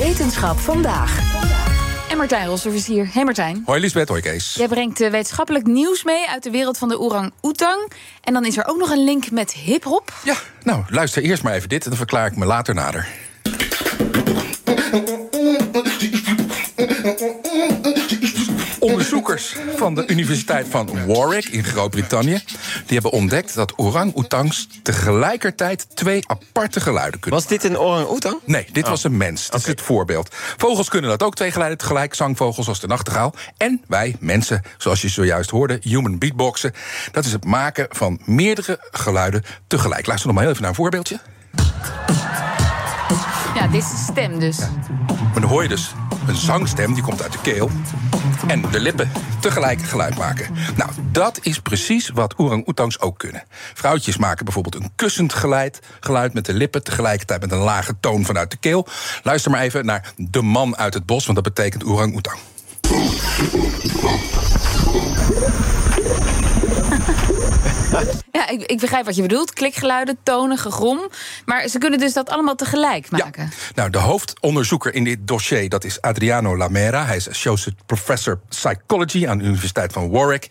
Wetenschap vandaag. En Martijn Rosser is hier. Hey Martijn. Hoi Lisbeth, hoi Kees. Jij brengt eh, wetenschappelijk nieuws mee uit de wereld van de orang-oetang. En dan is er ook nog een link met hip-hop. Ja, nou, luister eerst maar even dit en dan verklaar ik me later nader. Onderzoekers van de Universiteit van Warwick in Groot-Brittannië... die hebben ontdekt dat orang-oetangs tegelijkertijd twee aparte geluiden kunnen Was dit een orang-oetang? Nee, dit was een mens. Dat is het voorbeeld. Vogels kunnen dat ook, twee geluiden tegelijk. Zangvogels als de nachtegaal. En wij, mensen, zoals je zojuist hoorde, human beatboxen. Dat is het maken van meerdere geluiden tegelijk. Luister nog maar heel even naar een voorbeeldje. Ja, dit is de stem dus. Maar dan hoor je dus een zangstem, die komt uit de keel. En de lippen tegelijk geluid maken. Nou, dat is precies wat orang-oetangs ook kunnen. Vrouwtjes maken bijvoorbeeld een kussend geluid, geluid met de lippen... tegelijkertijd met een lage toon vanuit de keel. Luister maar even naar de man uit het bos, want dat betekent orang-oetang. Ja, ik, ik begrijp wat je bedoelt. Klikgeluiden, tonen, gegrom. Maar ze kunnen dus dat allemaal tegelijk maken. Ja. Nou, de hoofdonderzoeker in dit dossier dat is Adriano Lamera. Hij is Associate Professor Psychology aan de Universiteit van Warwick.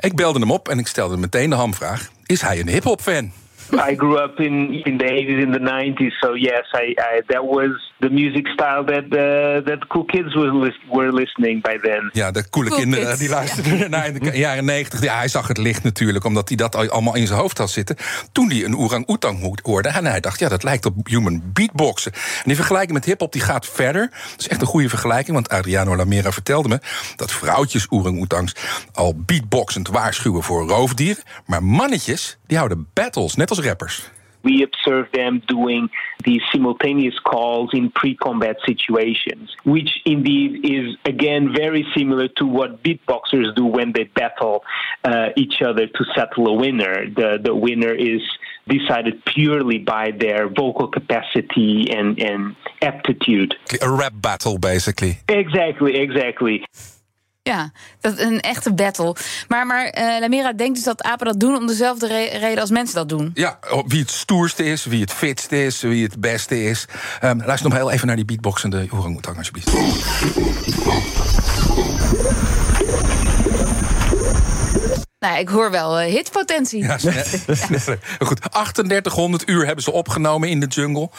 Ik belde hem op en ik stelde meteen de hamvraag: is hij een hip-hop fan? I grew up in in the 80s in the 90s, so yes, I, I that was the music style that uh, that cool kids were, were listening by then. Ja, de coole Cool kinderen kids, die luisterden ernaar in de jaren 90. Ja, hij zag het licht natuurlijk, omdat hij dat al- allemaal in zijn hoofd had zitten. Toen hij een orang-oetang hoorde. En hij dacht, ja, dat lijkt op human beatboxen. En die vergelijking met hip-hop die gaat verder. Dat is echt een goede vergelijking, want Adriano Lamera vertelde me dat vrouwtjes orang-oetangs al beatboxend waarschuwen voor roofdieren. Maar mannetjes, die houden battles, net als rappers. We observe them doing these simultaneous calls in pre-combat situations, which indeed is again very similar to what beatboxers do when they battle uh, each other to settle a winner. The the winner is decided purely by their vocal capacity and, and aptitude. A rap battle, basically. Exactly, exactly. Ja, dat een echte battle. Maar, maar eh, Lamera denkt dus dat apen dat doen om dezelfde re- reden als mensen dat doen. Ja, wie het stoerste is, wie het fitste is, wie het beste is. Ehm, luister nog heel even naar die beatboxende orang-oetang, alsjeblieft. Nou, ik hoor wel eh, hitpotentie. Ja, snel- sneller. Goed, 3800 uur hebben ze opgenomen in de jungle.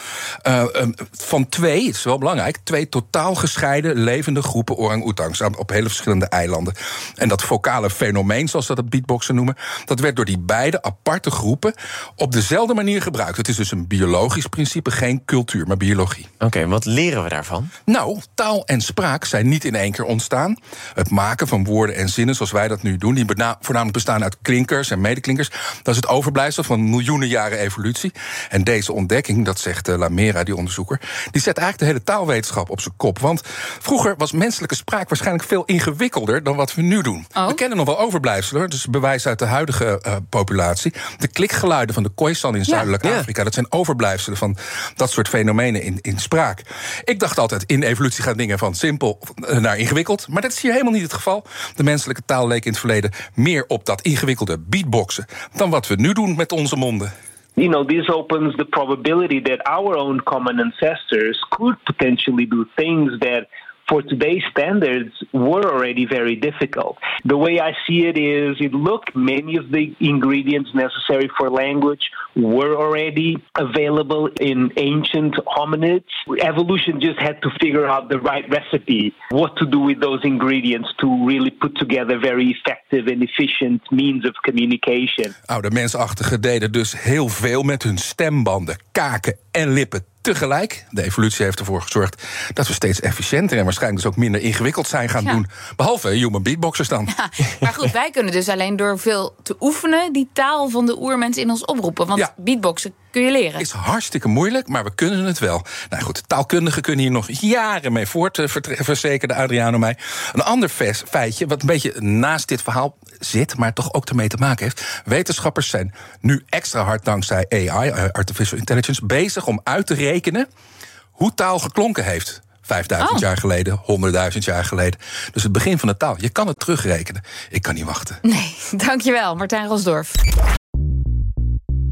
Eh, ehm, van twee, het is wel belangrijk, twee totaal gescheiden levende groepen orang-oetangs aan- op hele verschillende eilanden. En dat vocale fenomeen, zoals ze dat beatboxen noemen, dat werd door die beide aparte groepen op dezelfde manier gebruikt. Het is dus een biologisch principe, geen cultuur, maar biologie. Oké, wat leren we daarvan? Nou, taal en spraak zijn niet in één keer ontstaan. Het maken van woorden en zinnen zoals wij dat nu doen, die bena- bestaan uit klinkers en medeklinkers, dat is het overblijfsel van miljoenen jaren evolutie. En deze ontdekking, dat zegt eh, Lamera, die onderzoeker, die zet eigenlijk de hele taalwetenschap op zijn kop. Want vroeger was menselijke spraak waarschijnlijk veel ingewikkelder dan wat we nu doen. Oh. We kennen nog wel overblijfselen, dus bewijs uit de huidige eh, populatie. De klikgeluiden van de Khoisan in zuidelijk Ja. Afrika, dat zijn overblijfselen van dat soort fenomenen in, in spraak. Ik dacht altijd, in evolutie gaan dingen van simpel eh, naar ingewikkeld. Maar dat is hier helemaal niet het geval. De menselijke taal leek in het verleden meer op dat ingewikkelde beatboxen dan wat we nu doen met onze monden. you know, this opens the probability that our own common ancestors could potentially do things that for today's standards were already very difficult. The way I see it is it look many of the ingredients necessary for language were already available in ancient hominids. Evolution just had to figure out the right recipe, what to do with those ingredients to really put together very effective and efficient means of communication. Oude mensachtigen deden dus heel veel met hun stembanden, kaken en lippen tegelijk. De evolutie heeft ervoor gezorgd dat we steeds efficiënter en waarschijnlijk dus ook minder ingewikkeld zijn gaan Ja. doen. Behalve human beatboxers dan. Ja, maar goed, wij kunnen dus alleen door veel te oefenen... die taal van de oermens in ons oproepen. Want Ja. beatboxen kun je leren. Is hartstikke moeilijk, maar we kunnen het wel. Nou goed, taalkundigen kunnen hier nog jaren mee voort, verzekerde Adriano mij. Een ander feitje, wat een beetje naast dit verhaal zit, maar toch ook ermee te maken heeft. Wetenschappers zijn nu extra hard dankzij AI, eh, artificial intelligence, bezig om uit te rekenen hoe taal geklonken heeft. 5000 Oh. jaar geleden, 100.000 jaar geleden. Dus het begin van de taal. Je kan het terugrekenen. Ik kan niet wachten. Nee, dankjewel, Martijn Rosdorf.